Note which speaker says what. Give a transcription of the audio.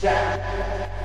Speaker 1: Jack.